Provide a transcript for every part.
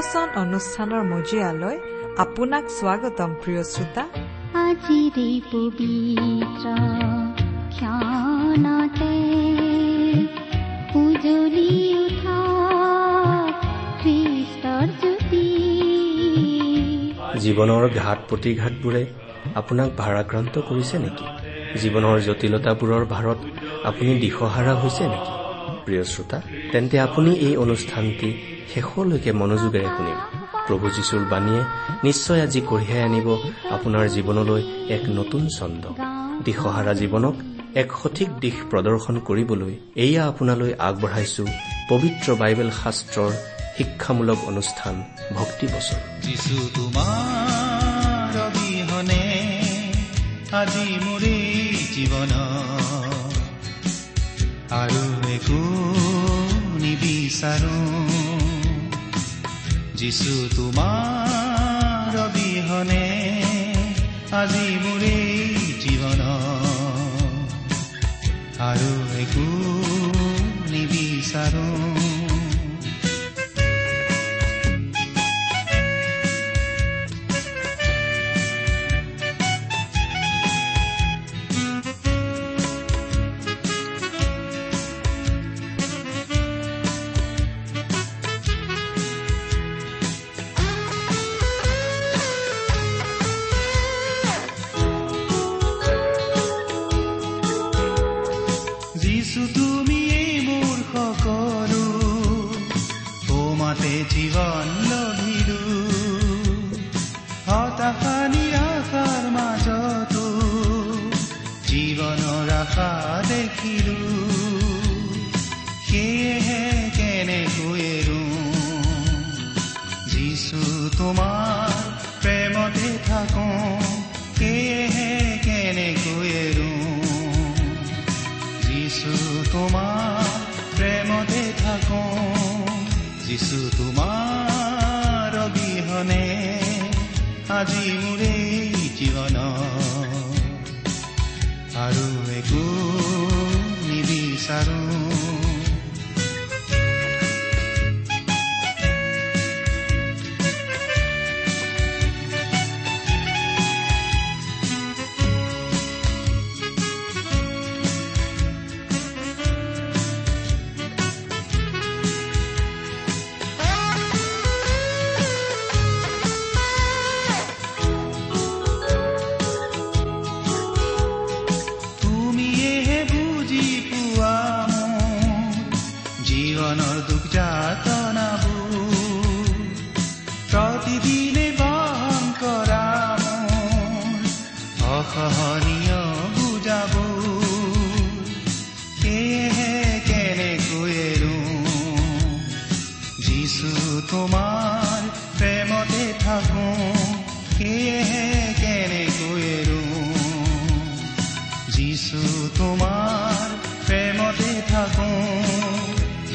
ভক্তিবচন অনুষ্ঠানৰ মজিয়ালৈ আপোনাক স্বাগতম প্ৰিয় শ্ৰোতা। আজিৰে পবিত্ৰ ক্ষণতে উজলি উঠা খ্ৰীষ্টৰ জ্যোতি। জীৱনৰ ঘাট প্ৰতিঘাতবোৰে আপোনাক ভাৰাক্ৰান্ত কৰিছে নেকি? জীৱনৰ জটিলতাবোৰৰ ভাৰত আপুনি দিশহাৰা হৈছে নেকি? প্ৰিয় শ্ৰোতা তেন্তে আপুনি এই অনুষ্ঠানটি শেষলৈকে মনোযোগেৰে শুনিব প্ৰভু যীশুৰ বাণীয়ে নিশ্চয় আজি কঢ়িয়াই আনিব আপোনাৰ জীৱনলৈ এক নতুন ছন্দ দিশহাৰা জীৱনক এক সঠিক দিশ প্ৰদৰ্শন কৰিবলৈ এয়া আপোনালৈ আগবঢ়াইছো পবিত্ৰ বাইবেল শাস্ত্ৰৰ শিক্ষামূলক অনুষ্ঠান একো নিবিচাৰো। যিছু তোমাৰ অবিহনে আজি মোৰে জীৱন। আৰু একো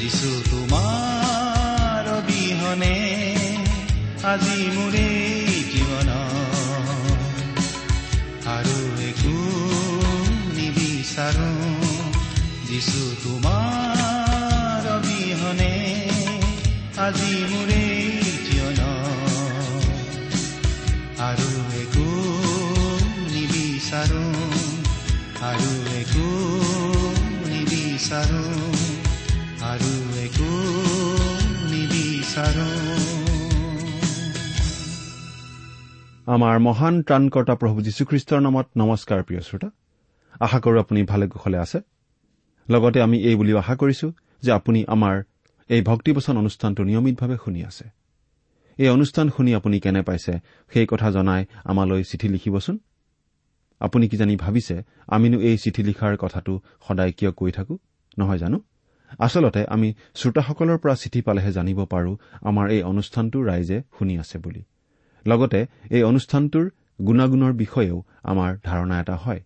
যিছু তোমাৰ অবিহনে আজি মোৰে জীৱন। আৰু একো নিবিচাৰো যিছু তোমাৰ অবিহনে আজি মোৰে জীৱন। আৰু একো নিবিচাৰো আৰু একো নিবিচাৰো আমাৰ মহান ত্ৰাণকৰ্তা প্ৰভু যীশুখ্ৰীষ্টৰ নামত নমস্কাৰ প্ৰিয় শ্ৰোতা। আশা কৰো আপুনি ভালে কুশলে আছে। লগতে আমি এই বুলিও আশা কৰিছো যে আপুনি আমাৰ এই ভক্তিবচন অনুষ্ঠানটো নিয়মিতভাৱে শুনি আছে। এই অনুষ্ঠান শুনি আপুনি কেনে পাইছে সেই কথা জনাই আমালৈ চিঠি লিখিবচোন। আপুনি কিজানি ভাবিছে আমিনো এই চিঠি লিখাৰ কথাটো সদায় কিয় কৈ থাকো? নহয় জানো? আচলতে আমি শ্ৰোতাসকলৰ পৰা চিঠি পালেহে জানিব পাৰো আমাৰ এই অনুষ্ঠানটো ৰাইজে শুনি আছে বুলি। লগতে এই অনুষ্ঠানটোৰ গুণাগুণৰ বিষয়েও আমাৰ ধাৰণা এটা হয়।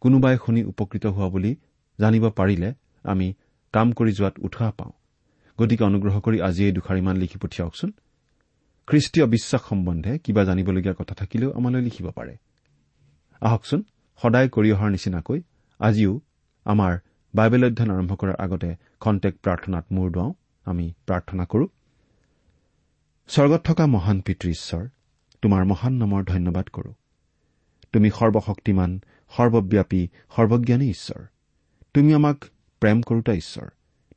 কোনোবাই শুনি উপকৃত হোৱা বুলি জানিব পাৰিলে আমি কাম কৰি যোৱাত উৎসাহ পাওঁ। গতিকে অনুগ্ৰহ কৰি আজি এই দুখাৰিমান লিখি পঠিয়াওকচোন। খ্ৰীষ্টীয় বিশ্বাস সম্বন্ধে কিবা জানিবলগীয়া কথা থাকিলেও আমালৈ লিখিব পাৰে। আহকচোন সদায় কৰি অহাৰ নিচিনাকৈ আজিও আমাৰ বাইবেল অধ্যয়ন আৰম্ভ কৰাৰ আগতে খন্তেক প্ৰাৰ্থনাত মূৰ দুৱাওঁ। আমি প্ৰাৰ্থনা কৰোঁ। স্বৰ্গত থকা মহান পিতৃ ঈশ্বৰ তোমাৰ মহান নামৰ ধন্যবাদ কৰো। তুমি সৰ্বশক্তিমান সৰ্বব্যাপী সৰ্বজ্ঞানী ঈশ্বৰ। তুমি আমাক প্ৰেম কৰোতা ঈশ্বৰ।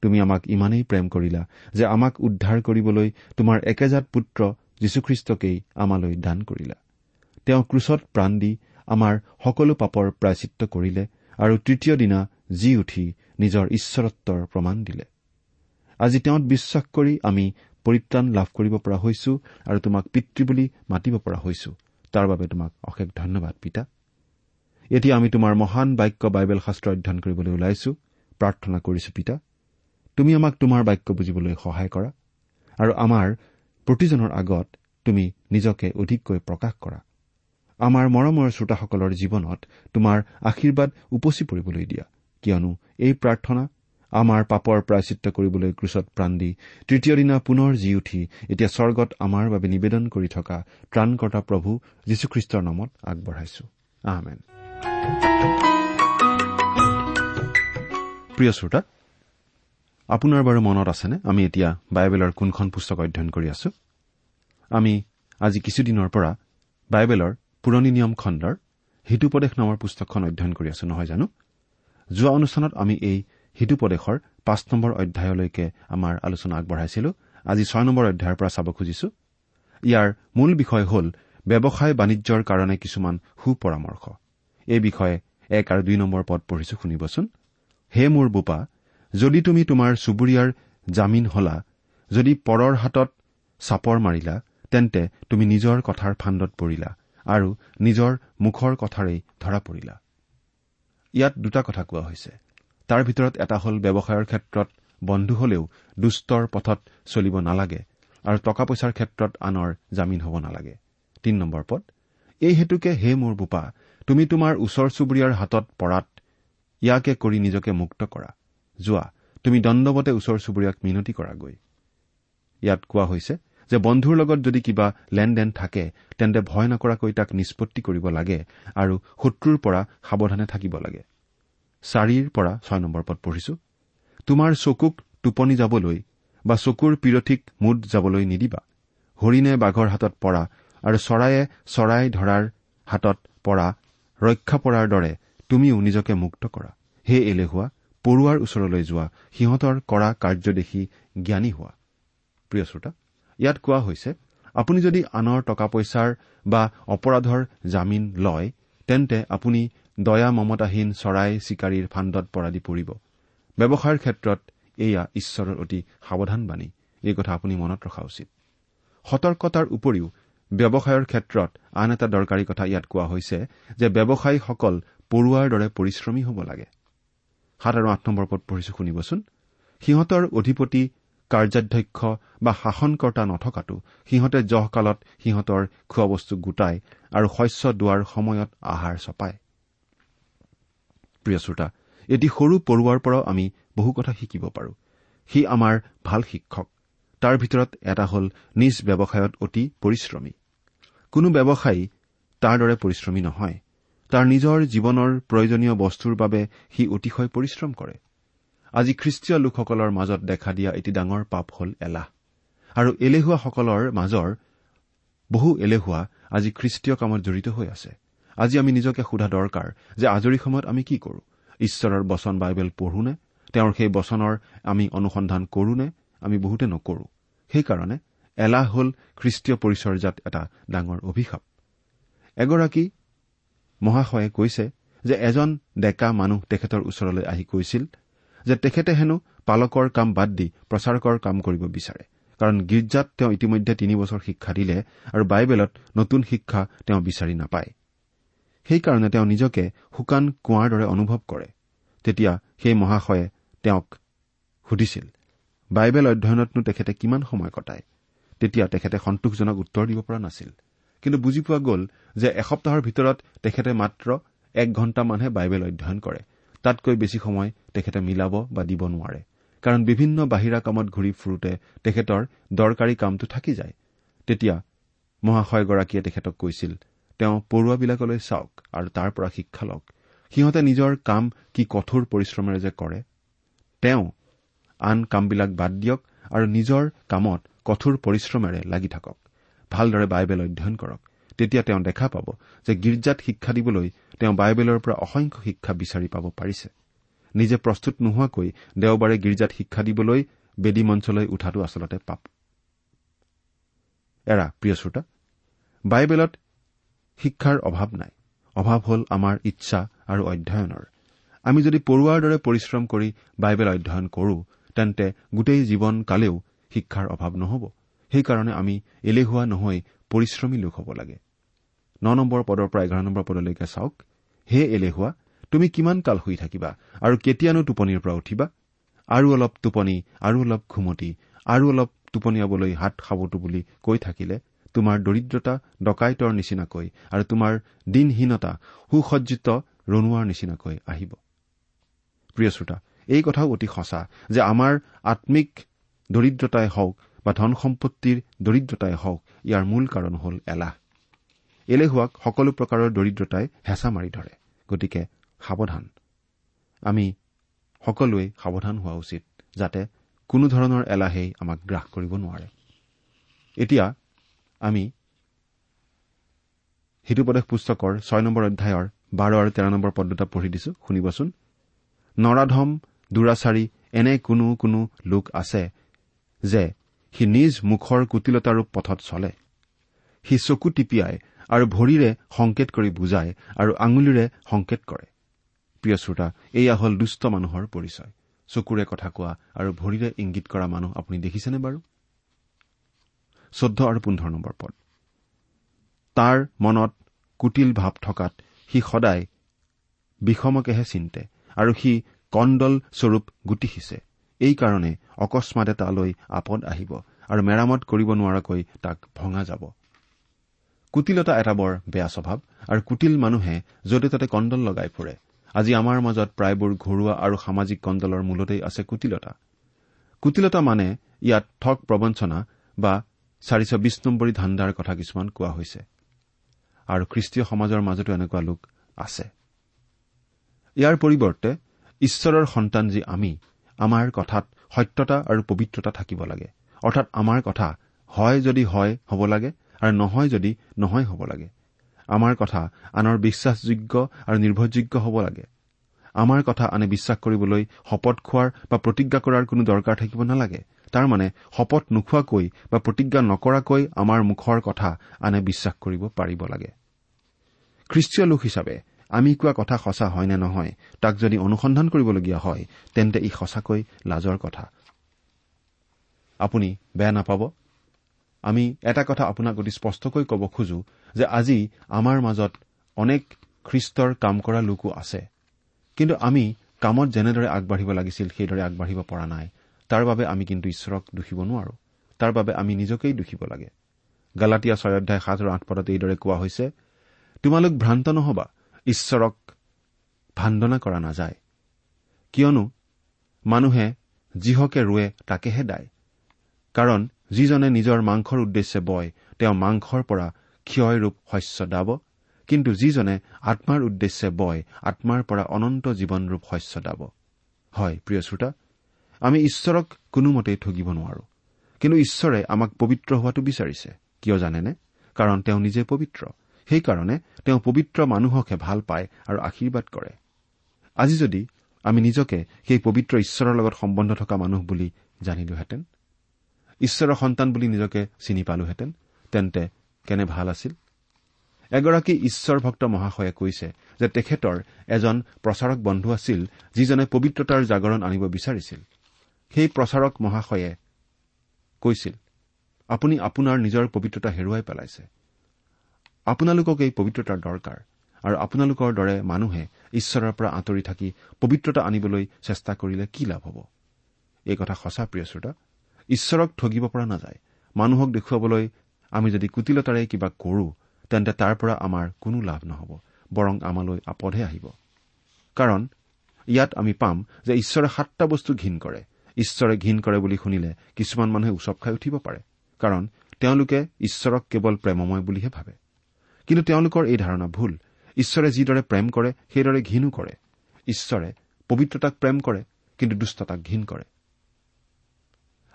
তুমি আমাক ইমানেই প্ৰেম কৰিলা যে আমাক উদ্ধাৰ কৰিবলৈ তোমাৰ একেজাত পুত্ৰ যীশুখ্ৰীষ্টকেই আমালৈ দান কৰিলা। তেওঁ ক্ৰুচত প্ৰাণ দি আমাৰ সকলো পাপৰ প্ৰায়চিত্ৰ কৰিলে আৰু তৃতীয় দিনা জি উঠি নিজৰ ঈশ্বৰত্বৰ প্ৰমাণ দিলে। আজি তেওঁত বিশ্বাস কৰি আমি পৰিত্ৰাণ লাভ কৰিব পৰা হৈছো আৰু তোমাক পিতৃ বুলি মাতিব পৰা হৈছো। তাৰ বাবে তোমাক অশেষ ধন্যবাদ পিতা। এতিয়া আমি তোমাৰ মহান বাক্য বাইবেল শাস্ত্ৰ অধ্যয়ন কৰিবলৈ ওলাইছো। প্ৰাৰ্থনা কৰিছো পিতা। তুমি আমাক তোমাৰ বাক্য বুজিবলৈ সহায় কৰা আৰু আমাৰ প্ৰতিজনৰ আগত তুমি নিজকে অধিককৈ প্ৰকাশ কৰা। আমাৰ মৰমৰ শ্ৰোতাসকলৰ জীৱনত তোমাৰ আশীৰ্বাদ উপচি পৰিবলৈ দিয়া কিয়নো এই প্ৰাৰ্থনা আমাৰ পাপৰ প্ৰায়চিত্ৰ কৰিবলৈ ক্ৰুচত প্ৰাণ দি তৃতীয় দিনা পুনৰ জি উঠি এতিয়া স্বৰ্গত আমাৰ বাবে নিবেদন কৰি থকা ত্ৰাণকৰ্তা প্ৰভু যীশুখ্ৰীষ্টৰ নামত আগবঢ়াইছো। প্ৰিয় শ্ৰোতা আপোনাৰ বাৰু মনত আছেনে? আমি এতিয়া বাইবেলৰ কোনখন পুস্তক অধ্যয়ন কৰি আছো? আমি আজি কিছুদিনৰ পৰা বাইবেলৰ পুৰণি নিয়ম খণ্ডৰ হিতুপদেশ নামৰ পুস্তকখন অধ্যয়ন কৰি আছো নহয় জানো? যোৱা অনুষ্ঠানত আমি এই হিতুপদেশৰ পাঁচ নম্বৰ অধ্যায়লৈকে আমাৰ আলোচনা আগবঢ়াইছিলো। আজি ছয় নম্বৰ অধ্যায়ৰ পৰা চাব খুজিছো। ইয়াৰ মূল বিষয় হ'ল ব্যৱসায় বাণিজ্যৰ কাৰণে কিছুমান সুপৰামৰ্শ। এই বিষয়ে এক আৰু দুই নম্বৰ পদ পঢ়িছো শুনিবচোন। হে মোৰ বোপা যদি তুমি তোমাৰ চুবুৰীয়াৰ জামিন হলা যদি পৰৰ হাতত চাপৰ মাৰিলা তেন্তে তুমি নিজৰ কথাৰ ফাণ্ডত পৰিলা আৰু নিজৰ মুখৰ কথাৰেই ধৰা পৰিলা। ইয়াত দুটা কথা কোৱা হৈছে। তাৰ ভিতৰত এটা হ'ল ব্যৱসায়ৰ ক্ষেত্ৰত বন্ধু হলেও দুষ্টৰ পথত চলিব নালাগে আৰু টকা পইচাৰ ক্ষেত্ৰত আনৰ জামিন হ'ব নালাগে। তিন নম্বৰ পদ এই হেতুকে হে মোৰ বোপা তুমি তোমাৰ ওচৰ চুবুৰীয়াৰ হাতত পৰাত ইয়াকে কৰি নিজকে মুক্ত কৰা। যোৱা তুমি দণ্ডৱতে ওচৰ চুবুৰীয়াক মিনতি কৰাগৈ। ইয়াত কোৱা হৈছে যে বন্ধুৰ লগত যদি কিবা লেনদেন থাকে তেন্তে ভয় নকৰাকৈ তাক নিষ্পত্তি কৰিব লাগে আৰু শত্ৰুৰ পৰা সাৱধানে থাকিব লাগে। চাৰিৰ পৰা ছয় নম্বৰ পদ পঢ়িছো। তোমাৰ চকুক টোপনি যাবলৈ বা চকুৰ পিৰঠিক মুদ যাবলৈ নিদিবা। হৰিণে বাঘৰ হাতত পৰা আৰু চৰায়ে চৰাই ধৰাৰ হাতত পৰা ৰক্ষা পৰাৰ দৰে তুমিও নিজকে মুক্ত কৰা। হে এলেহুৱা পৰুৱাৰ ওচৰলৈ যোৱা সিহঁতৰ কৰা কাৰ্য দেখি জ্ঞানী হোৱা। প্ৰিয় শ্ৰোতা ইয়াত কোৱা হৈছে আপুনি যদি আনৰ টকা পইচাৰ বা অপৰাধৰ জামিন লয় তেন্তে আপুনি দয়া মমতাহীন চৰাই চিকাৰীৰ ফাণ্ডত পৰা দি পৰিব। ব্যৱসায়ৰ ক্ষেত্ৰত এয়া ঈশ্বৰৰ অতি সাৱধান বাণী। এই কথা আপুনি মনত ৰখা উচিত। সতৰ্কতাৰ উপৰিও ব্যৱসায়ৰ ক্ষেত্ৰত আন এটা দৰকাৰী কথা ইয়াত কোৱা হৈছে যে ব্যৱসায়ীসকল পৰুৱাৰ দৰে পৰিশ্ৰমী হ'ব লাগে। সাত আৰু আঠ নম্বৰ পদ পঢ়িছো শুনিবচোন। সিহঁতৰ অধিপতি কাৰ্যাধ্যক্ষ বা শাসনকৰ্তা নথকাটো সিহঁতে জহকালত সিহঁতৰ খোৱাবস্তু গোটাই আৰু শস্য দোৱাৰ সময়ত আহাৰ চপায়। প্ৰিয় শ্ৰোতা এটি সৰু পৰুৱাৰ পৰাও আমি বহু কথা শিকিব পাৰো। সি আমাৰ ভাল শিক্ষক। তাৰ ভিতৰত এটা হ'ল নিজ ব্যৱসায়ত অতি পৰিশ্ৰমী। কোনো ব্যৱসায়ী তাৰ দৰে পৰিশ্ৰমী নহয়। তাৰ নিজৰ জীৱনৰ প্ৰয়োজনীয় বস্তুৰ বাবে সি অতিশয় পৰিশ্ৰম কৰে। আজি খ্ৰীষ্টীয় লোকসকলৰ মাজত দেখা দিয়া এটি ডাঙৰ পাপ হ'ল এলাহ। আৰু এলেহুৱাসকলৰ মাজৰ বহু এলেহুৱা আজি খ্ৰীষ্টীয় কামত জড়িত হৈ আছে। আজি আমি নিজকে সোধা দৰকাৰ যে আজৰি সময়ত আমি কি কৰো? ঈশ্বৰৰ বচন বাইবেল পঢ়োনে তেওঁৰ সেই বচনৰ আমি অনুসন্ধান কৰোনে আমি বহুতে নকৰো। সেইকাৰণে এলাহ হ'ল খ্ৰীষ্টীয় পৰিচৰ্যাত এটা ডাঙৰ অভিশাপ। এগৰাকী মহাশয়ে কৈছে যে এজন ডেকা মানুহ তেখেতৰ ওচৰলৈ আহি কৈছিল যে তেখেতে হেনো পালকৰ কাম বাদ দি প্ৰচাৰকৰ কাম কৰিব বিচাৰে। কাৰণ গীৰ্জাত তেওঁ ইতিমধ্যে তিনি বছৰ শিক্ষা দিলে আৰু বাইবেলত নতুন শিক্ষা তেওঁ বিচাৰি নাপায়। সেইকাৰণে তেওঁ নিজকে শুকান কুঁৱাৰ দৰে অনুভৱ কৰে। তেতিয়া সেই মহাশয়ে তেওঁক সুধিছিল বাইবেল অধ্যয়নতনো তেখেতে কিমান সময় কটায়? তেতিয়া তেখেতে সন্তোষজনক উত্তৰ দিব পৰা নাছিল। কিন্তু বুজি পোৱা গ'ল যে এসপ্তাহৰ ভিতৰত তেখেতে মাত্ৰ এক ঘণ্টামানহে বাইবেল অধ্যয়ন কৰে। তাতকৈ বেছি সময় তেখেতে মিলাব বা দিব নোৱাৰে। কাৰণ বিভিন্ন বাহিৰা কামত ঘূৰি ফুৰোতে তেখেতৰ দৰকাৰী কামটো থাকি যায়। তেতিয়া মহাশয়গৰাকীয়ে তেখেতক কৈছিল তেওঁ পৰুৱাবিলাকলৈ চাওক আৰু তাৰ পৰা শিক্ষা লওক। সিহঁতে নিজৰ কাম কি কঠোৰ পৰিশ্ৰমেৰে যে কৰে তেওঁ আন কামবিলাক বাদ দিয়ক আৰু নিজৰ কামত কঠোৰ পৰিশ্ৰমেৰে লাগি থাকক। ভালদৰে বাইবেল অধ্যয়ন কৰক। তেতিয়া তেওঁ দেখা পাব যে গীৰ্জাত শিক্ষা দিবলৈ তেওঁ বাইবেলৰ পৰা অসংখ্য শিক্ষা বিচাৰি পাব পাৰিছে। নিজে প্ৰস্তুত নোহোৱাকৈ দেওবাৰে গীৰ্জাত শিক্ষা দিবলৈ বেদী মঞ্চলৈ উঠাটো আচলতে পাপ। এৰা প্ৰিয় শ্ৰোতা বাইবেলত শিক্ষাৰ অভাৱ নাই। অভাৱ হ'ল আমাৰ ইচ্ছা আৰু অধ্যয়নৰ। আমি যদি পৰুৱাৰ দৰে পৰিশ্ৰম কৰি বাইবেল অধ্যয়ন কৰো তেন্তে গোটেই জীৱন কালেও শিক্ষাৰ অভাৱ নহ'ব। সেইকাৰণে আমি এলেহুৱা নহৈ পৰিশ্ৰমী লোক হ'ব লাগে। ন নম্বৰ পদৰ পৰা এঘাৰ নম্বৰ পদলৈকে চাওক। হে এলেহুৱা তুমি কিমান কাল শুই থাকিবা আৰু কেতিয়ানো টোপনিৰ পৰা উঠিবা? আৰু অলপ টোপনি আৰু অলপ ঘুমতি আৰু অলপ টোপনিয়াবলৈ হাত সাৱতো বুলি কৈ থাকিলে তোমাৰ দৰিদ্ৰতা ডকাইতৰ নিচিনাকৈ আৰু তোমাৰ দিনহীনতা সুসজ্জিত ৰণুৱাৰ নিচিনাকৈ আহিব। প্ৰিয় শ্ৰোতা এই কথাও অতি সঁচা যে আমাৰ আম্মিক দৰিদ্ৰতাই হওক বা ধন সম্পত্তিৰ দৰিদ্ৰতাই হওক ইয়াৰ মূল কাৰণ হ'ল এলাহ। এলেহুৱাক সকলো প্ৰকাৰৰ দৰিদ্ৰতাই হেঁচা মাৰি ধৰে গতিকে সাৱধান। আমি সকলোৱে সাৱধান হোৱা উচিত যাতে কোনো ধৰণৰ এলাহেই আমাক গ্ৰাস কৰিব নোৱাৰে। এতিয়া আমি হিতুপদেশ পুস্তকৰ ছয় নম্বৰ অধ্যায়ৰ বাৰ আৰু তেৰ নম্বৰ পদ দুটা পঢ়ি দিছো শুনিবচোন। নৰাধম দুৰাচাৰী এনে কোনো কোনো লোক আছে যে সি নিজ মুখৰ কুটিলতাৰূপ পথত চলে। সি চকু টিপিয়াই আৰু ভৰিৰে সংকেত কৰি বুজায় আৰু আঙুলিৰে সংকেত কৰে। প্ৰিয় শ্ৰোতা এয়া হ'ল দুষ্ট মানুহৰ পৰিচয়। চকুৰে কথা কোৱা আৰু ভৰিৰে ইংগিত কৰা মানুহ আপুনি দেখিছেনে বাৰু? চৈধ্য আৰু পোন্ধৰ নম্বৰ পদ। তাৰ মনত কুটিল ভাৱ থকাত সি সদায় বিষমকেহে চিন্তে আৰু সি কণ্ডল স্বৰূপ গুটি সিঁচে। এইকাৰণে অকস্মাতে তালৈ আপদ আহিব আৰু মেৰামত কৰিব নোৱাৰাকৈ তাক ভঙা যাব। কুটিলতা এটা বৰ বেয়া স্বভাৱ আৰু কুটিল মানুহে য'তে ত'তে কণ্ডল লগাই ফুৰে। আজি আমাৰ মাজত প্ৰায়বোৰ ঘৰুৱা আৰু সামাজিক কণ্ডলৰ মূলতেই আছে কুটিলতা। কুটিলতা মানে ইয়াত ঠগ প্ৰবঞ্চনা বা চাৰিশ বিশ নম্বৰী ধান্দাৰ কথা কিছুমান কোৱা হৈছে। আৰু খ্ৰীষ্টীয় সমাজৰ মাজতো এনেকুৱা লোক আছে। ইয়াৰ পৰিৱৰ্তে ঈশ্বৰৰ সন্তান যি আমি আমাৰ কথাত সত্যতা আৰু পবিত্ৰতা থাকিব লাগে। অৰ্থাৎ আমাৰ কথা হয় যদি হয় হ'ব লাগে আৰু নহয় যদি নহয় হ'ব লাগে। আমাৰ কথা আনৰ বিশ্বাসযোগ্য আৰু নিৰ্ভৰযোগ্য হ'ব লাগে। আমাৰ কথা আনে বিশ্বাস কৰিবলৈ শপত খোৱাৰ বা প্ৰতিজ্ঞা কৰাৰ কোনো দৰকাৰ থাকিব নালাগে। তাৰমানে শপত নোখোৱাকৈ বা প্ৰতিজ্ঞা নকৰাকৈ আমাৰ মুখৰ কথা আনে বিশ্বাস কৰিব পাৰিব লাগে। খ্ৰীষ্টীয় লোক হিচাপে আমি কোৱা কথা সঁচা হয় নে নহয় তাক যদি অনুসন্ধান কৰিবলগীয়া হয় তেন্তে ই সঁচাকৈ লাজৰ কথা। আপুনি বেয়া নাপাব। আমি এটা কথা আপোনাক অতি স্পষ্টকৈ ক'ব খোজো যে আজি আমাৰ মাজত অনেক খ্ৰীষ্টৰ কাম কৰা লোকো আছে। কিন্তু আমি কামত যেনেদৰে আগবাঢ়িব লাগিছিল সেইদৰে আগবাঢ়িব পৰা নাই। তাৰ বাবে আমি কিন্তু ঈশ্বৰক দুখিব নোৱাৰো। তাৰ বাবে আমি নিজকেই দুখিব লাগে। গালাটীয়া ছয় অধ্যায় সাত আৰু আঠ পদত এইদৰে কোৱা হৈছে তোমালোক ভ্ৰান্ত নহবা ঈশ্বৰক ভাণ্ডনা কৰা নাযায়। কিয়নো মানুহে যিহকে ৰোৱে তাকেহে দায়। কাৰণ যিজনে নিজৰ মাংসৰ উদ্দেশ্যে বয় তেওঁ মাংসৰ পৰা ক্ষয়ৰূপ শস্য দাব কিন্তু যিজনে আত্মাৰ উদ্দেশ্যে বয় আত্মাৰ পৰা অনন্ত জীৱনৰূপ শস্য দাব। হয় প্ৰিয় শ্ৰোতা আমি ঈশ্বৰক কোনোমতেই ঠগিব নোৱাৰো। কিন্তু ঈশ্বৰে আমাক পবিত্ৰ হোৱাটো বিচাৰিছে। কিয় জানেনে? কাৰণ তেওঁ নিজে পবিত্ৰ। সেইকাৰণে তেওঁ পবিত্ৰ মানুহকহে ভাল পায় আৰু আশীৰ্বাদ কৰে। আজি যদি আমি নিজকে সেই পবিত্ৰ ঈশ্বৰৰ লগত সম্বন্ধ থকা মানুহ বুলি জানিলোহেঁতেন ঈশ্বৰৰ সন্তান বুলি নিজকে চিনি পালোহেঁতেন তেন্তে কেনে ভাল আছিল? এগৰাকী ঈশ্বৰ ভক্ত মহাশয়ে কৈছে যে তেখেতৰ এজন প্ৰচাৰক বন্ধু আছিল যিজনে পবিত্ৰতাৰ জাগৰণ আনিব বিচাৰিছিল। সেই প্ৰচাৰক মহাশয়ে কৈছিল আপুনি আপোনাৰ নিজৰ পবিত্ৰতা হেৰুৱাই পেলাইছে। আপোনালোকক এই পবিত্ৰতাৰ দৰকাৰ আৰু আপোনালোকৰ দৰে মানুহে ঈশ্বৰৰ পৰা আঁতৰি থাকি পবিত্ৰতা আনিবলৈ চেষ্টা কৰিলে কি লাভ হ'ব? এই কথা সঁচা প্ৰিয় শ্ৰোতা। ঈশ্বৰক ঠগিব পৰা নাযায়। মানুহক দেখুৱাবলৈ আমি যদি কুটিলতাৰে কিবা কৰো তেন্তে তাৰ পৰা আমাৰ কোনো লাভ নহ'ব বৰং আমালৈ আপদহে আহিব। কাৰণ ইয়াত আমি পাম যে ঈশ্বৰে সাতটা বস্তু ঘীন কৰে। ঈশ্বৰে ঘীন কৰে বুলি শুনিলে কিছুমান মানুহে উচপ খাই উঠিব পাৰে কাৰণ তেওঁলোকে ঈশ্বৰক কেৱল প্ৰেমময় বুলিহে ভাবে। কিন্তু তেওঁলোকৰ এই ধাৰণা ভুল। ঈশ্বৰে যিদৰে প্ৰেম কৰে সেইদৰে ঘীনো কৰে। ঈশ্বৰে পবিত্ৰতাক প্ৰেম কৰে কিন্তু দুষ্টতাক ঘীন কৰে।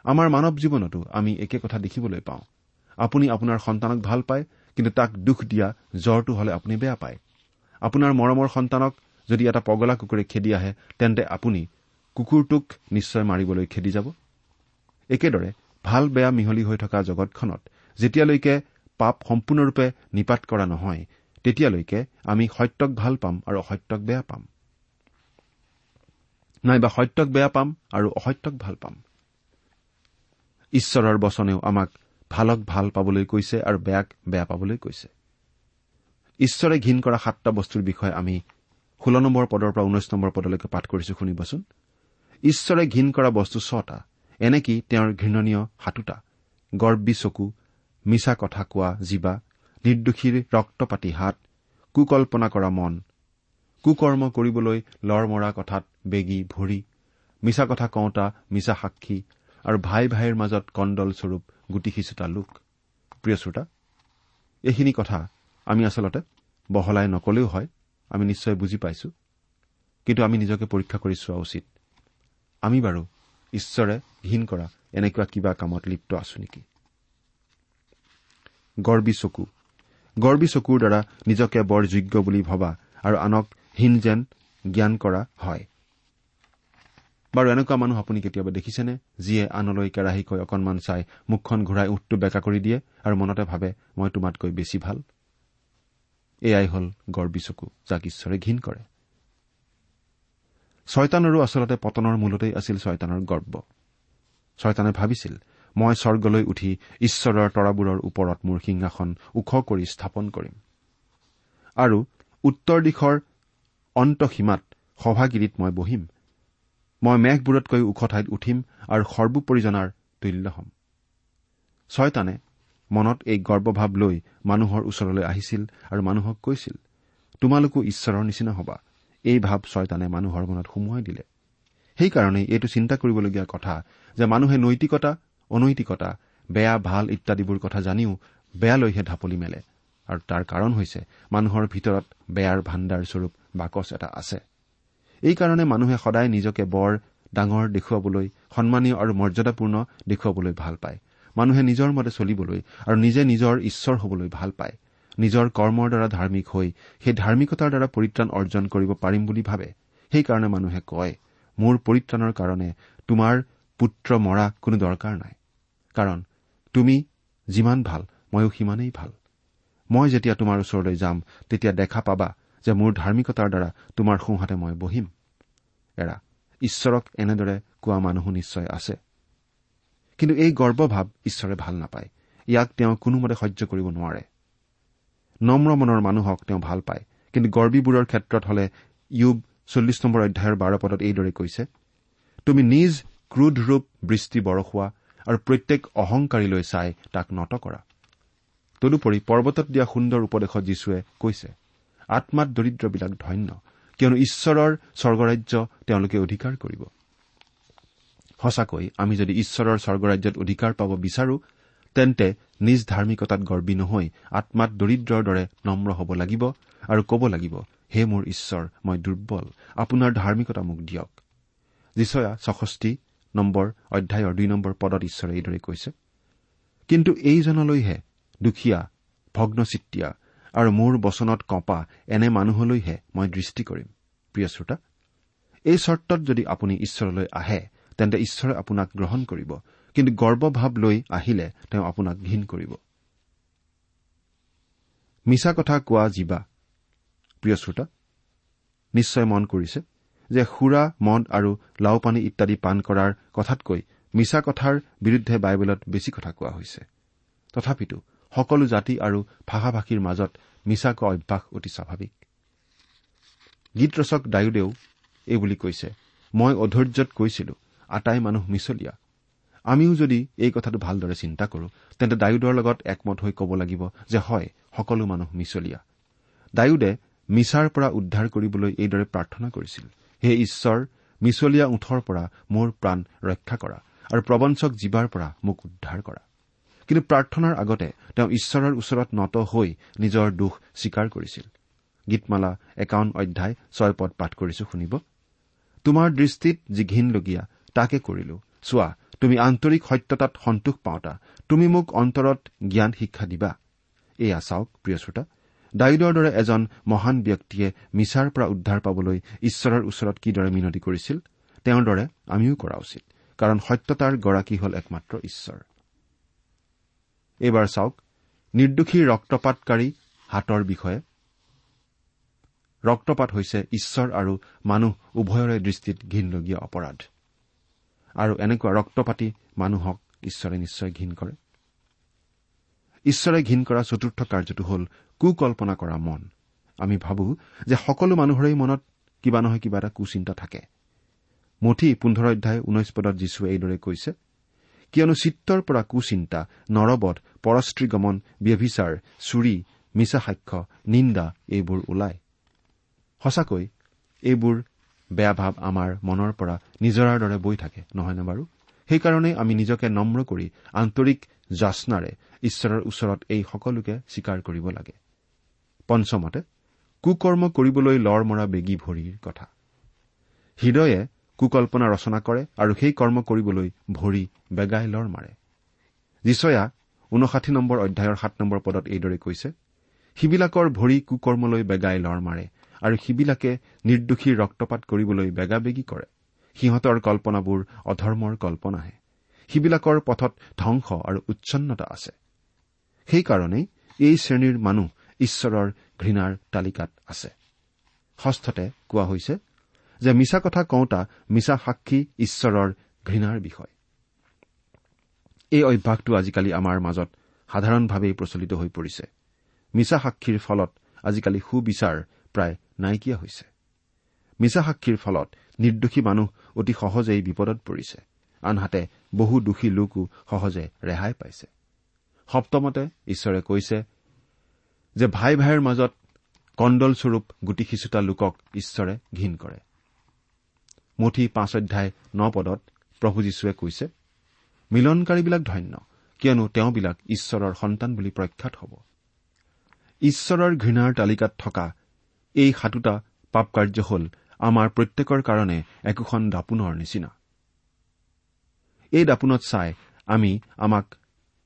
আমাৰ মানৱ জীৱনতো আমি একে কথা দেখিবলৈ পাওঁ। আপুনি আপোনাৰ সন্তানক ভাল পায় কিন্তু তাক দুখ দিয়া জ্বৰটো হলে আপুনি বেয়া পায়। আপোনাৰ মৰমৰ সন্তানক যদি এটা পগলা কুকুৰে খেদি আহে তেন্তে আপুনি কুকুৰটোক নিশ্চয় মাৰিবলৈ খেদি যাব। একেদৰে ভাল বেয়া মিহলি হৈ থকা জগতখনত যেতিয়ালৈকে পাপ সম্পূৰ্ণৰূপে নিপাত কৰা নহয় তেতিয়ালৈকে আমি সত্যক ভাল পাম আৰু অসত্যক বেয়া পাম। নাইবা সত্যক বেয়া পাম আৰু অসত্যক ভাল পাম। ঈশ্বৰৰ বচনেও আমাক ভালক ভাল পাবলৈ কৈছে আৰু বেয়াক বেয়া পাবলৈ কৈছে। ঈশ্বৰে ঘীন কৰা সাতটা বস্তুৰ বিষয়ে আমি ষোল্ল নম্বৰ পদৰ পৰা ঊনৈশ নম্বৰ পদলৈকে পাঠ কৰিছো শুনিবচোন। ঈশ্বৰে ঘীন কৰা বস্তু ছটা এনেকি তেওঁৰ ঘৃণনীয় সাতোটা? গৰ্বী চকু মিছা কথা কোৱা জীৱা নিৰ্দোষীৰ ৰক্তপাতি হাত কুকল্পনা কৰা মন কুকৰ্ম কৰিবলৈ লৰ মৰা কথাত বেগী ভৰি মিছা কথা কওঁতা মিছা সাক্ষী আৰু ভাই ভাইৰ মাজত কণ্ডল স্বৰূপ গুটি সিঁচোতা লোক। প্ৰিয় শ্ৰোতা এইখিনি কথা আমি আচলতে বহলাই নকলেও হয় আমি নিশ্চয় বুজি পাইছো। কিন্তু আমি নিজকে পৰীক্ষা কৰি চোৱা উচিত। আমি বাৰু ঈশ্বৰে ঘীন কৰা এনেকুৱা কিবা কামত লিপ্ত আছো নেকি? গৰ্বী চকু। গৰ্বী চকুৰ দ্বাৰা নিজকে বৰ যোগ্য বুলি ভবা আৰু আনক হীন যেন জ্ঞান কৰা হয়। বাৰু এনেকুৱা মানুহ আপুনি কেতিয়াবা দেখিছেনে যিয়ে আনলৈ কেৰাহীকৈ অকণমান চাই মুখখন ঘূৰাই উঠটো বেকা কৰি দিয়ে আৰু মনতে ভাবে মই তোমাতকৈ বেছি ভাল? এয়াই হ'ল গৰ্বী চকু যাক ঈশ্বৰে ঘীন কৰে। ছয়তানৰো আচলতে পতনৰ মূলতেই আছিল ছয়তানৰ গৰ্ব। ছয়তানে ভাবিছিল মই স্বৰ্গলৈ উঠি ঈশ্বৰৰ তৰাবোৰৰ ওপৰত মোৰ সিংহাসন ওখ কৰি স্থাপন কৰিম। আৰু উত্তৰ দিশৰ অন্তসীমাত সভাগিৰিত মই বহিম। মই মেঘবোৰতকৈ ওখ ঠাইত উঠিম আৰু সৰ্বোপৰিজনাৰ তুল্য হ'ম। ছয়তানে মনত এই গৰ্বভাৱ লৈ মানুহৰ ওচৰলৈ আহিছিল আৰু মানুহক কৈছিল তোমালোকো ঈশ্বৰৰ নিচিনা হবা। এই ভাৱ ছয়তানে মানুহৰ মনত সুমুৱাই দিলে। সেইকাৰণেই এইটো চিন্তা কৰিবলগীয়া কথা যে মানুহে নৈতিকতা অনৈতিকতা বেয়া ভাল ইত্যাদিবোৰ কথা জানিও বেয়ালৈহে ঢাপলি মেলে। আৰু তাৰ কাৰণ হৈছে মানুহৰ ভিতৰত বেয়াৰ ভাণ্ডাৰ স্বৰূপ বাকচ এটা আছে। এইকাৰণে মানুহে সদায় নিজকে বৰ ডাঙৰ দেখুৱাবলৈ সন্মানীয় আৰু মৰ্যাদাপূৰ্ণ দেখুৱাবলৈ ভাল পায়। মানুহে নিজৰ মতে চলিবলৈ আৰু নিজে নিজৰ ঈশ্বৰ হবলৈ ভাল পায়। নিজৰ কৰ্মৰ দ্বাৰা ধাৰ্মিক হৈ সেই ধাৰ্মিকতাৰ দ্বাৰা পৰিত্ৰাণ অৰ্জন কৰিব পাৰিম বুলি ভাবে। সেইকাৰণে মানুহে কয় মোৰ পৰিত্ৰাণৰ কাৰণে তোমাৰ পুত্ৰ মৰা কোনো দৰকাৰ নাই। কাৰণ তুমি যিমান ভাল ময়ো সিমানেই ভাল। মই যেতিয়া তোমাৰ ওচৰলৈ যাম তেতিয়া দেখা পাবা যে মোৰ ধাৰ্মিকতাৰ দ্বাৰা তোমাৰ সোঁহাতে মই বহিম। এৰা ঈশ্বৰক এনেদৰে কোৱা মানুহো নিশ্চয় আছে। কিন্তু এই গৰ্বভাৱ ঈশ্বৰে ভাল নাপায়। ইয়াক তেওঁ কোনোমতে সহ্য কৰিব নোৱাৰে। নম্ৰ মনৰ মানুহক তেওঁ ভাল পায়। কিন্তু গৰ্বীবোৰৰ ক্ষেত্ৰত হলে ইউব চল্লিছ নম্বৰ অধ্যায়ৰ বাৰ পদত এইদৰে কৈছে তুমি নিজ ক্ৰোধৰূপ বৃষ্টি বৰষোৱা আৰু প্ৰত্যেক অহংকাৰীলৈ চাই তাক নত কৰা। তদুপৰি পৰ্বতত দিয়া সুন্দৰ উপদেশত যীশুৱে কৈছে আত্মাত দৰিদ্ৰবিলাক ধন্য কিয়নো ঈশ্বৰৰ স্বৰ্গৰাজ্য তেওঁলোকে অধিকাৰ কৰিব। সঁচাকৈ আমি যদি ঈশ্বৰৰ স্বৰ্গৰাজ্যত অধিকাৰ পাব বিচাৰো তেন্তে নিজ ধাৰ্মিকতাত গৰ্বী নহৈ আত্মাত দৰিদ্ৰৰ দৰে নম্ৰ হ'ব লাগিব আৰু ক'ব লাগিব হে মোৰ ঈশ্বৰ মই দুৰ্বল আপোনাৰ ধাৰ্মিকতা মোক দিয়ক। যিচয়া ছষষ্ঠি নম্বৰ অধ্যায়ৰ দুই নম্বৰ পদত ঈশ্বৰে এইদৰে কৈছে কিন্তু এইজনলৈহে দুখীয়া ভগ্নচিত্তীয়া আৰু মোৰ বচনত কঁপা এনে মানুহলৈহে মই দৃষ্টি কৰিম। প্ৰিয় শ্ৰোতা এই চৰ্তত যদি আপুনি ঈশ্বৰলৈ আহে তেন্তে ঈশ্বৰে আপোনাক গ্ৰহণ কৰিব কিন্তু গৰ্বভাৱ লৈ আহিলে তেওঁ আপোনাক ঘীন কৰিব। মিছা কথা কোৱা জীৱা প্ৰিয় শ্ৰোতা নিশ্চয় মন কৰিছে যে সুৰা মদ আৰু লাওপানী ইত্যাদি পাণ কৰাৰ কথাতকৈ মিছা কথাৰ বিৰুদ্ধে বাইবেলত বেছি কথা কোৱা হৈছে। তথাপিতো সকলো জাতি আৰু ভাষা ভাষীৰ মাজত মিছা কোৱা অভ্যাস অতি স্বাভাৱিক। গীত ৰচক ডায়ুদেও এইবুলি কৈছে মই অধৈৰ্যত কৈছিলো আটাই মানুহ মিছলীয়া আমিও যদি এই কথাটো ভালদৰে চিন্তা কৰো তেন্তে ডায়ুদৰ লগত একমত হৈ ক'ব লাগিব যে হয় সকলো মানুহ মিছলীয়া। ডায়ুদে মিছাৰ পৰা উদ্ধাৰ কৰিবলৈ এইদৰে প্ৰাৰ্থনা কৰিছিল হে ঈশ্বৰ মিছলীয়া ওঠৰ পৰা মোৰ প্ৰাণ ৰক্ষা কৰা আৰু প্ৰবঞ্চক জীৱাৰ পৰা মোক উদ্ধাৰ কৰা। কিন্তু প্ৰাৰ্থনাৰ আগতে তেওঁ ঈশ্বৰৰ ওচৰত নত হৈ নিজৰ দোষ স্বীকাৰ কৰিছিল। গীতমালা একাউন্ন অধ্যায় ছয় পদ পাঠ কৰিছো শুনিব? তোমাৰ দৃষ্টিত যি ঘীনলগীয়া তাকে কৰিলো। চোৱা তুমি আন্তৰিক সত্যতাত সন্তোষ পাওঁতা। তুমি মোক অন্তৰত জ্ঞান শিক্ষা দিবা। এয়া চাওক প্ৰিয় শ্ৰোতা ডায়ুদৰ দৰে এজন মহান ব্যক্তিয়ে মিছাৰ পৰা উদ্ধাৰ পাবলৈ ঈশ্বৰৰ ওচৰত কিদৰে মিনতি কৰিছিল তেওঁৰ দৰে আমিও কৰা উচিত কাৰণ সত্যতাৰ গৰাকী হ'ল একমাত্ৰ ঈশ্বৰ। এইবাৰ চাওক নিৰ্দোষী ৰক্তপাতকাৰী হাতৰ বিষয়ে। ৰক্তপাত হৈছে ঈশ্বৰ আৰু মানুহ উভয়ৰে দৃষ্টিত ঘীনলগীয়া অপৰাধ। আৰু এনেকুৱা ৰক্তপাতি মানুহক ঈশ্বৰে নিশ্চয় ঘীন কৰে। ঈশ্বৰে ঘীন কৰা চতুৰ্থ কাৰ্যটো হ'ল কুকল্পনা কৰা মন। আমি ভাবো যে সকলো মানুহৰে মনত কিবা নহয় কিবা এটা কুচিন্তা থাকে। মুঠি পোন্ধৰ অধ্যায় ঊনৈশ পদত যীশুৱে এইদৰে কৈছে কিয়নো চিত্তৰ পৰা কুচিন্তা নৰবধ পৰশ্ৰীগমন ব্যভিচাৰ চুৰি মিছা সাক্ষ্য নিন্দা এইবোৰ ওলায়। সঁচাকৈ এইবোৰ বেয়া ভাৱ আমাৰ মনৰ পৰা নিজৰাৰ দৰে বৈ থাকে নহয়নে বাৰু? সেইকাৰণেই আমি নিজকে নম্ৰ কৰি আন্তৰিক যাচনাৰে ঈশ্বৰৰ ওচৰত এই সকলোকে স্বীকাৰ কৰিব লাগে। পঞ্চমতে কুকৰ্ম কৰিবলৈ লৰ মৰা বেগী ভৰিৰ কথা। হৃদয়ে কুকল্পনা ৰচনা কৰে আৰু সেই কৰ্ম কৰিবলৈ ভৰি বেগাই লৰ মাৰে। যিচয়া ঊনষাঠি নম্বৰ অধ্যায়ৰ সাত নম্বৰ পদত এইদৰে কৈছে সিবিলাকৰ ভৰি কুকৰ্মলৈ বেগাই লৰ মাৰে আৰু সিবিলাকে নিৰ্দোষীৰ ৰক্তপাত কৰিবলৈ বেগাবেগি কৰে। সিহঁতৰ কল্পনাবোৰ অধৰ্মৰ কল্পনাহে। সিবিলাকৰ পথত ধ্বংস আৰু উচ্ছন্নতা আছে। সেইকাৰণেই এই শ্ৰেণীৰ মানুহ ঈশ্বৰৰ ঘৃণাৰ তালিকাত আছে। ষষ্ঠতে কোৱা হৈছে যে মিছা কথা কওঁতা মিছা সাক্ষী ঈশ্বৰৰ ঘৃণাৰ বিষয়। এই অভ্যাসটো আজিকালি আমাৰ মাজত সাধাৰণভাৱেই প্ৰচলিত হৈ পৰিছে। মিছা সাক্ষীৰ ফলত আজিকালি সুবিচাৰ প্ৰায় নাইকিয়া হৈছে। মিছা সাক্ষীৰ ফলত নিৰ্দোষী মানুহ অতি সহজেই বিপদত পৰিছে। আনহাতে বহু দোষী লোকো সহজে ৰেহাই পাইছে। সপ্তমতে ঈশ্বৰে কৈছে যে ভাই ভাইৰ মাজত কণ্ডলস্বৰূপ গুটি সিঁচোতা লোকক ঈশ্বৰে ঘীন কৰে। মুঠি পাঁচ অধ্যায় ন পদত প্ৰভু যীশুৱে কৈছে মিলনকাৰীবিলাক ধন্য কিয়নো তেওঁবিলাক ঈশ্বৰৰ সন্তান বুলি প্ৰখ্যাত হ'ব। ঈশ্বৰৰ ঘৃণাৰ তালিকাত থকা এই সাতোটা পাপ কাৰ্য হ'ল আমাৰ প্ৰত্যেকৰ কাৰণে একোখন দাপোনৰ নিচিনা। এই দাপোনত চাই আমি আমাক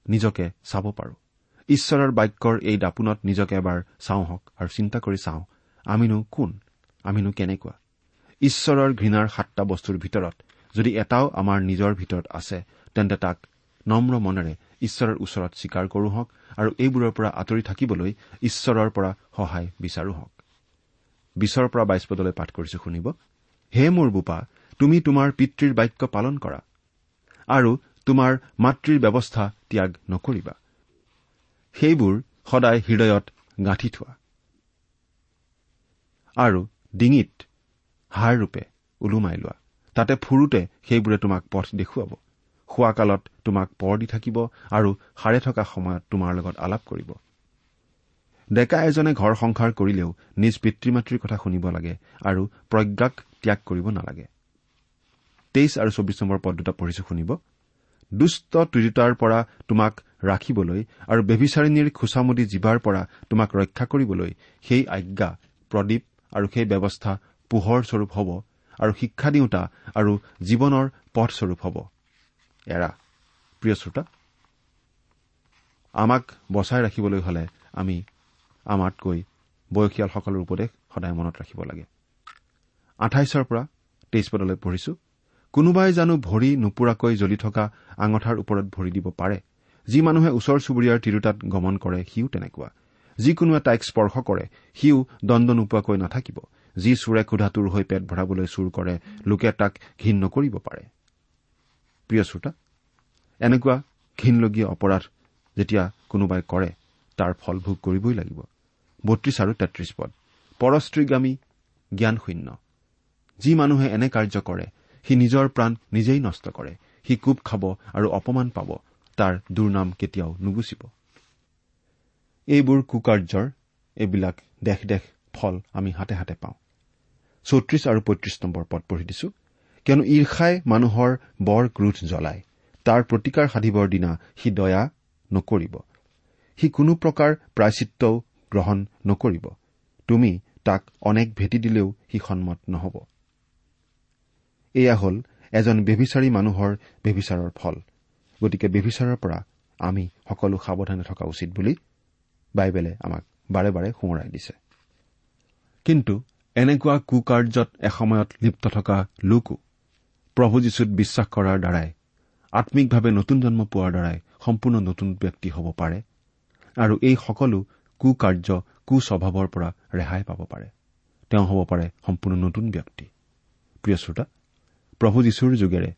নিজকে চাব পাৰো। ঈশ্বৰৰ বাক্যৰ এই দাপোনত নিজকে এবাৰ চাওঁহক আৰু চিন্তা কৰি চাওঁ আমিনো কোন? আমিনো কেনেকুৱা? ঈশ্বৰৰ ঘৃণাৰ সাতটা বস্তুৰ ভিতৰত যদি এটাও আমাৰ নিজৰ ভিতৰত আছে তেন্তে তাক নম্ৰ মনেৰে ঈশ্বৰৰ ওচৰত স্বীকাৰ কৰোঁহক আৰু এইবোৰৰ পৰা আঁতৰি থাকিবলৈ ঈশ্বৰৰ পৰা সহায় বিচাৰোহক বিছৰ পৰা বাইছ পদলৈ পাঠ কৰিছো শুনিব। হে মোৰ বোপা তুমি তোমাৰ পিতৃৰ বাক্য পালন কৰা আৰু তোমাৰ মাতৃৰ ব্যৱস্থা ত্যাগ নকৰিবা। সেইবোৰ সদায় হৃদয়ত গাঁঠি থোৱা। আৰু ডিঙিত হাড়ৰূপে ওলোমাই লোৱা। তাতে ফুৰোতে সেইবোৰে তোমাক পথ দেখুৱাব। শোৱাকালত তোমাক পৰ দি থাকিব আৰু সাৰে থকা সময়ত তোমাৰ লগত আলাপ কৰিব। ডেকা এজনে ঘৰ সংসাৰ কৰিলেও নিজ পিতৃ মাতৃৰ কথা শুনিব লাগে আৰু প্ৰজ্ঞাক ত্যাগ কৰিব নালাগে। তেইছ আৰু চৌবিছ নম্বৰ পদ দুটা পঢ়িছো শুনিব? দুষ্ট তিৰোতাৰ পৰা তোমাক ৰাখিবলৈ আৰু বেবিচাৰিণীৰ খোচামুদি জীৱাৰ পৰা তোমাক ৰক্ষা কৰিবলৈ সেই আজ্ঞা প্ৰদীপ আৰু সেই ব্যৱস্থা পোহৰ স্বৰূপ হ'ব আৰু শিক্ষা দিওঁতা আৰু জীৱনৰ পথস্বৰূপ হ'ব। এৰা প্ৰিয় শ্ৰোতা আমাক বচাই ৰাখিবলৈ হলে আমি আমাতকৈ বয়সীয়ালসকলৰ উপদেশ সদায় মনত ৰাখিব লাগে। আঠাইছৰ পৰা তেইছ পদলৈ পঢ়িছো। কোনোবাই জানো ভৰি নোপোৰাকৈ জ্বলি থকা আঙঠাৰ ওপৰত ভৰি দিব পাৰে। যি মানুহে ওচৰ চুবুৰীয়াৰ তিৰোতাত গমন কৰে সিও তেনেকুৱা। যিকোনোৱে তাইক স্পৰ্শ কৰে সিও দণ্ড নোপোৱাকৈ নাথাকিব। যি চোৰে ক্ষুধাটোৰ হৈ পেট ভৰাবলৈ চুৰ কৰে লোকে তাক ঘীন নকৰিব পাৰে। প্ৰিয় শ্ৰোতা এনেকুৱা ঘীনলগীয়া অপৰাধ যেতিয়া কোনোবাই কৰে তাৰ ফল ভোগ কৰিবই লাগিব। বত্ৰিশ আৰু তেত্ৰিশ পদ। পৰস্ত্ৰীগামী জ্ঞানশূন্য। যি মানুহে এনে কাৰ্য কৰে সি নিজৰ প্ৰাণ নিজেই নষ্ট কৰে। সি কোব খাব আৰু অপমান পাব। তাৰ দুৰ্নাম কেতিয়াও নুগুচিব। এইবোৰ কুকাৰ্যৰ এইবিলাক দেশ দেশ ফল আমি হাতে হাতে পাওঁ। চৌত্ৰিশ আৰু পঁয়ত্ৰিশ নম্বৰ পদ পঢ়ি দিছো। কিয়নো ঈৰ্ষাই মানুহৰ বৰ ক্ৰোধ জ্বলায়। তাৰ প্ৰতিকাৰ সাধিবৰ দিনা সি দয়া নকৰিব। সি কোনো প্ৰকাৰ প্ৰায়চিত্ৰও গ্ৰহণ নকৰিব। তুমি তাক অনেক ভেটি দিলেও সি সন্মত নহ'ব। এয়া হ'ল এজন বেবিচাৰী মানুহৰ বেবিচাৰৰ ফল। গতিকে বেবিচাৰৰ পৰা আমি সকলো সাৱধানে থকা উচিত বুলি বাইবেলে আমাক বাৰে বাৰে সোঁৱৰাই দিছে। কিন্তু এনেকুৱা কুকাৰ্যত এসময়ত লিপ্ত থকা লোকো প্ৰভু যীশুত বিশ্বাস কৰাৰ দ্বাৰাই আম্মিকভাৱে নতুন জন্ম পোৱাৰ দ্বাৰাই সম্পূৰ্ণ নতুন ব্যক্তি হ'ব পাৰে। আৰু এই সকলো কুকাৰ্য কুস্বভাৱৰ পৰা ৰেহাই পাব পাৰে। তেওঁ হ'ব পাৰে সম্পূৰ্ণ নতুন ব্যক্তি। প্ৰিয় শ্ৰোতা প্ৰভু যীশুৰ যোগেৰে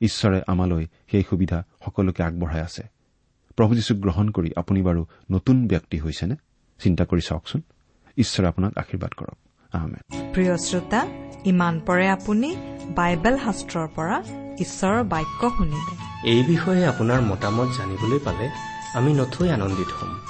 ঈশ্বৰে আমালৈ সেই সুবিধা সকলোকে আগবঢ়াই আছে। প্ৰভু যীশুক গ্ৰহণ কৰি আপুনি বাৰু নতুন ব্যক্তি হৈছেনে? চিন্তা কৰি চাওকচোন। ঈশ্বৰে আপোনাক আশীৰ্বাদ কৰক। আহমেদ প্ৰিয় শ্ৰোতা ইমান পৰে আপুনি বাইবেল শাস্ত্ৰৰ পৰা ঈশ্বৰৰ বাক্য শুনিলে। এই বিষয়ে আপোনাৰ মতামত জানিবলৈ পালে আমি নথৈ আনন্দিত হ'ম।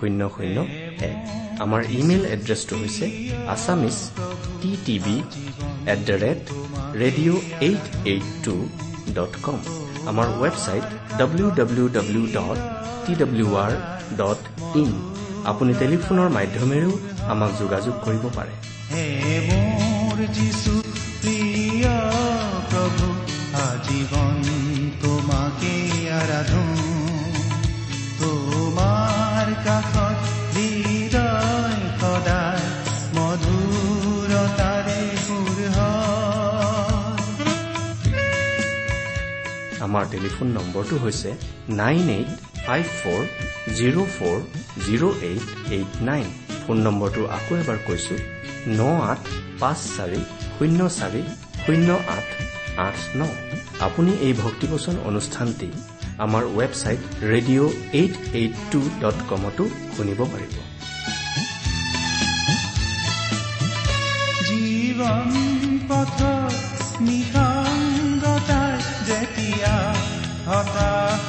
শূন্য শূন্য এক। আমাৰ ইমেইল এড্ৰেছটো হৈছে Assamese T TV at the rate radio' eight eight two dot com. আমাৰ website W W W dot T W R dot in. আপুনি টেলিফোনৰ মাধ্যমেৰেও আমাক যোগাযোগ কৰিব পাৰে। আমাৰ টেলিফোন নম্বৰটো হৈছে nine eight five four zero' four zero' eight eight nine. Phone নম্বৰটো আকৌ এবাৰ কৈছো ন আঠ পাঁচ চাৰি শূন্য চাৰি শূন্য আঠ আঠ ন। আপুনি এই ভক্তিবচন অনুষ্ঠানটি আমাৰ website radio' eight eight two dot কমতো শুনিব পাৰিব। জীৱন নিসংগতাৰ হতাশানে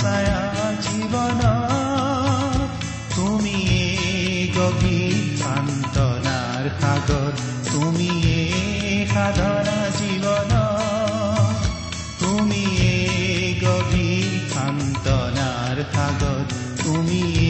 ছায়া জীৱন তুমি গভীৰ সান্তনাৰ সাগৰ তুমি সাধনা জীৱন তুমি গভীৰ সান্তনাৰ সাগৰ তুমি